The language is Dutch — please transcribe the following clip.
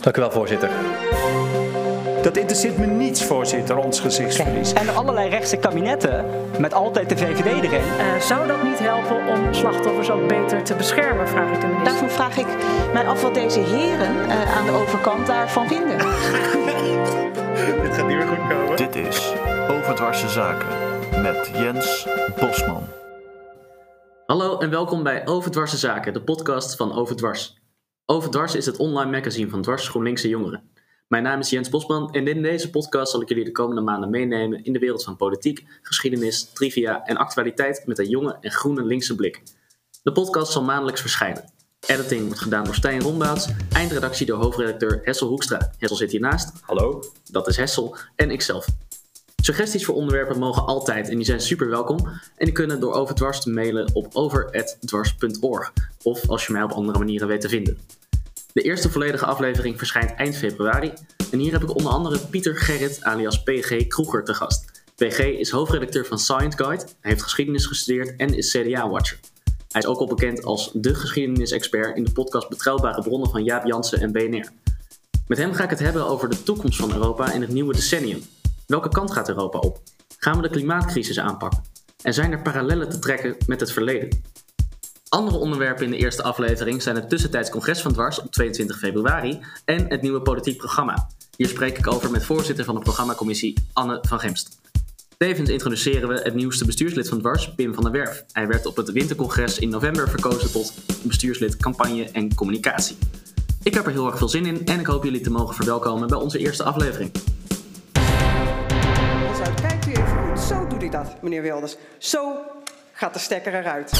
Dank u wel, voorzitter. Dat interesseert me niets, voorzitter, ons gezichtsverlies. En allerlei rechtse kabinetten met altijd de VVD erin. Uh, zou dat niet helpen om slachtoffers ook beter te beschermen, vraag ik de minister. Daarvoor vraag ik mij af wat deze heren uh, aan de overkant daarvan vinden. Dit gaat niet meer goed komen. Dit is Overdwarse Zaken met Jens Bosman. Hallo en welkom bij Overdwarse Zaken, de podcast van Overdwars. Overdwars is het online magazine van Dwars GroenLinkse Jongeren. Mijn naam is Jens Bosman en in deze podcast zal ik jullie de komende maanden meenemen in de wereld van politiek, geschiedenis, trivia en actualiteit met een jonge en groene linkse blik. De podcast zal maandelijks verschijnen. Editing wordt gedaan door Stijn Rombouts, eindredactie door hoofdredacteur Hessel Hoekstra. Hessel zit hiernaast. Hallo. Dat is Hessel en ikzelf. Suggesties voor onderwerpen mogen altijd en die zijn super welkom. En die kunnen door Overdwars te mailen op over.dwars.org of als je mij op andere manieren weet te vinden. De eerste volledige aflevering verschijnt eind februari. En hier heb ik onder andere Pieter Gerrit alias PG Kroeger te gast. PG is hoofdredacteur van Science Guide, hij heeft geschiedenis gestudeerd en is CDA-watcher. Hij is ook al bekend als de geschiedenisexpert in de podcast Betrouwbare Bronnen van Jaap Jansen en BNR. Met hem ga ik het hebben over de toekomst van Europa in het nieuwe decennium. Welke kant gaat Europa op? Gaan we de klimaatcrisis aanpakken? En zijn er parallellen te trekken met het verleden? Andere onderwerpen in de eerste aflevering zijn het tussentijds congres van Dwars op 22 februari en het nieuwe politiek programma. Hier spreek ik over met voorzitter van de programmacommissie Anne van Gemst. Tevens introduceren we het nieuwste bestuurslid van Dwars, Pim van der Werf. Hij werd op het wintercongres in november verkozen tot bestuurslid campagne en communicatie. Ik heb er heel erg veel zin in en ik hoop jullie te mogen verwelkomen bij onze eerste aflevering. Kijkt u even goed, zo doet hij dat, meneer Wilders. Zo gaat de stekker eruit.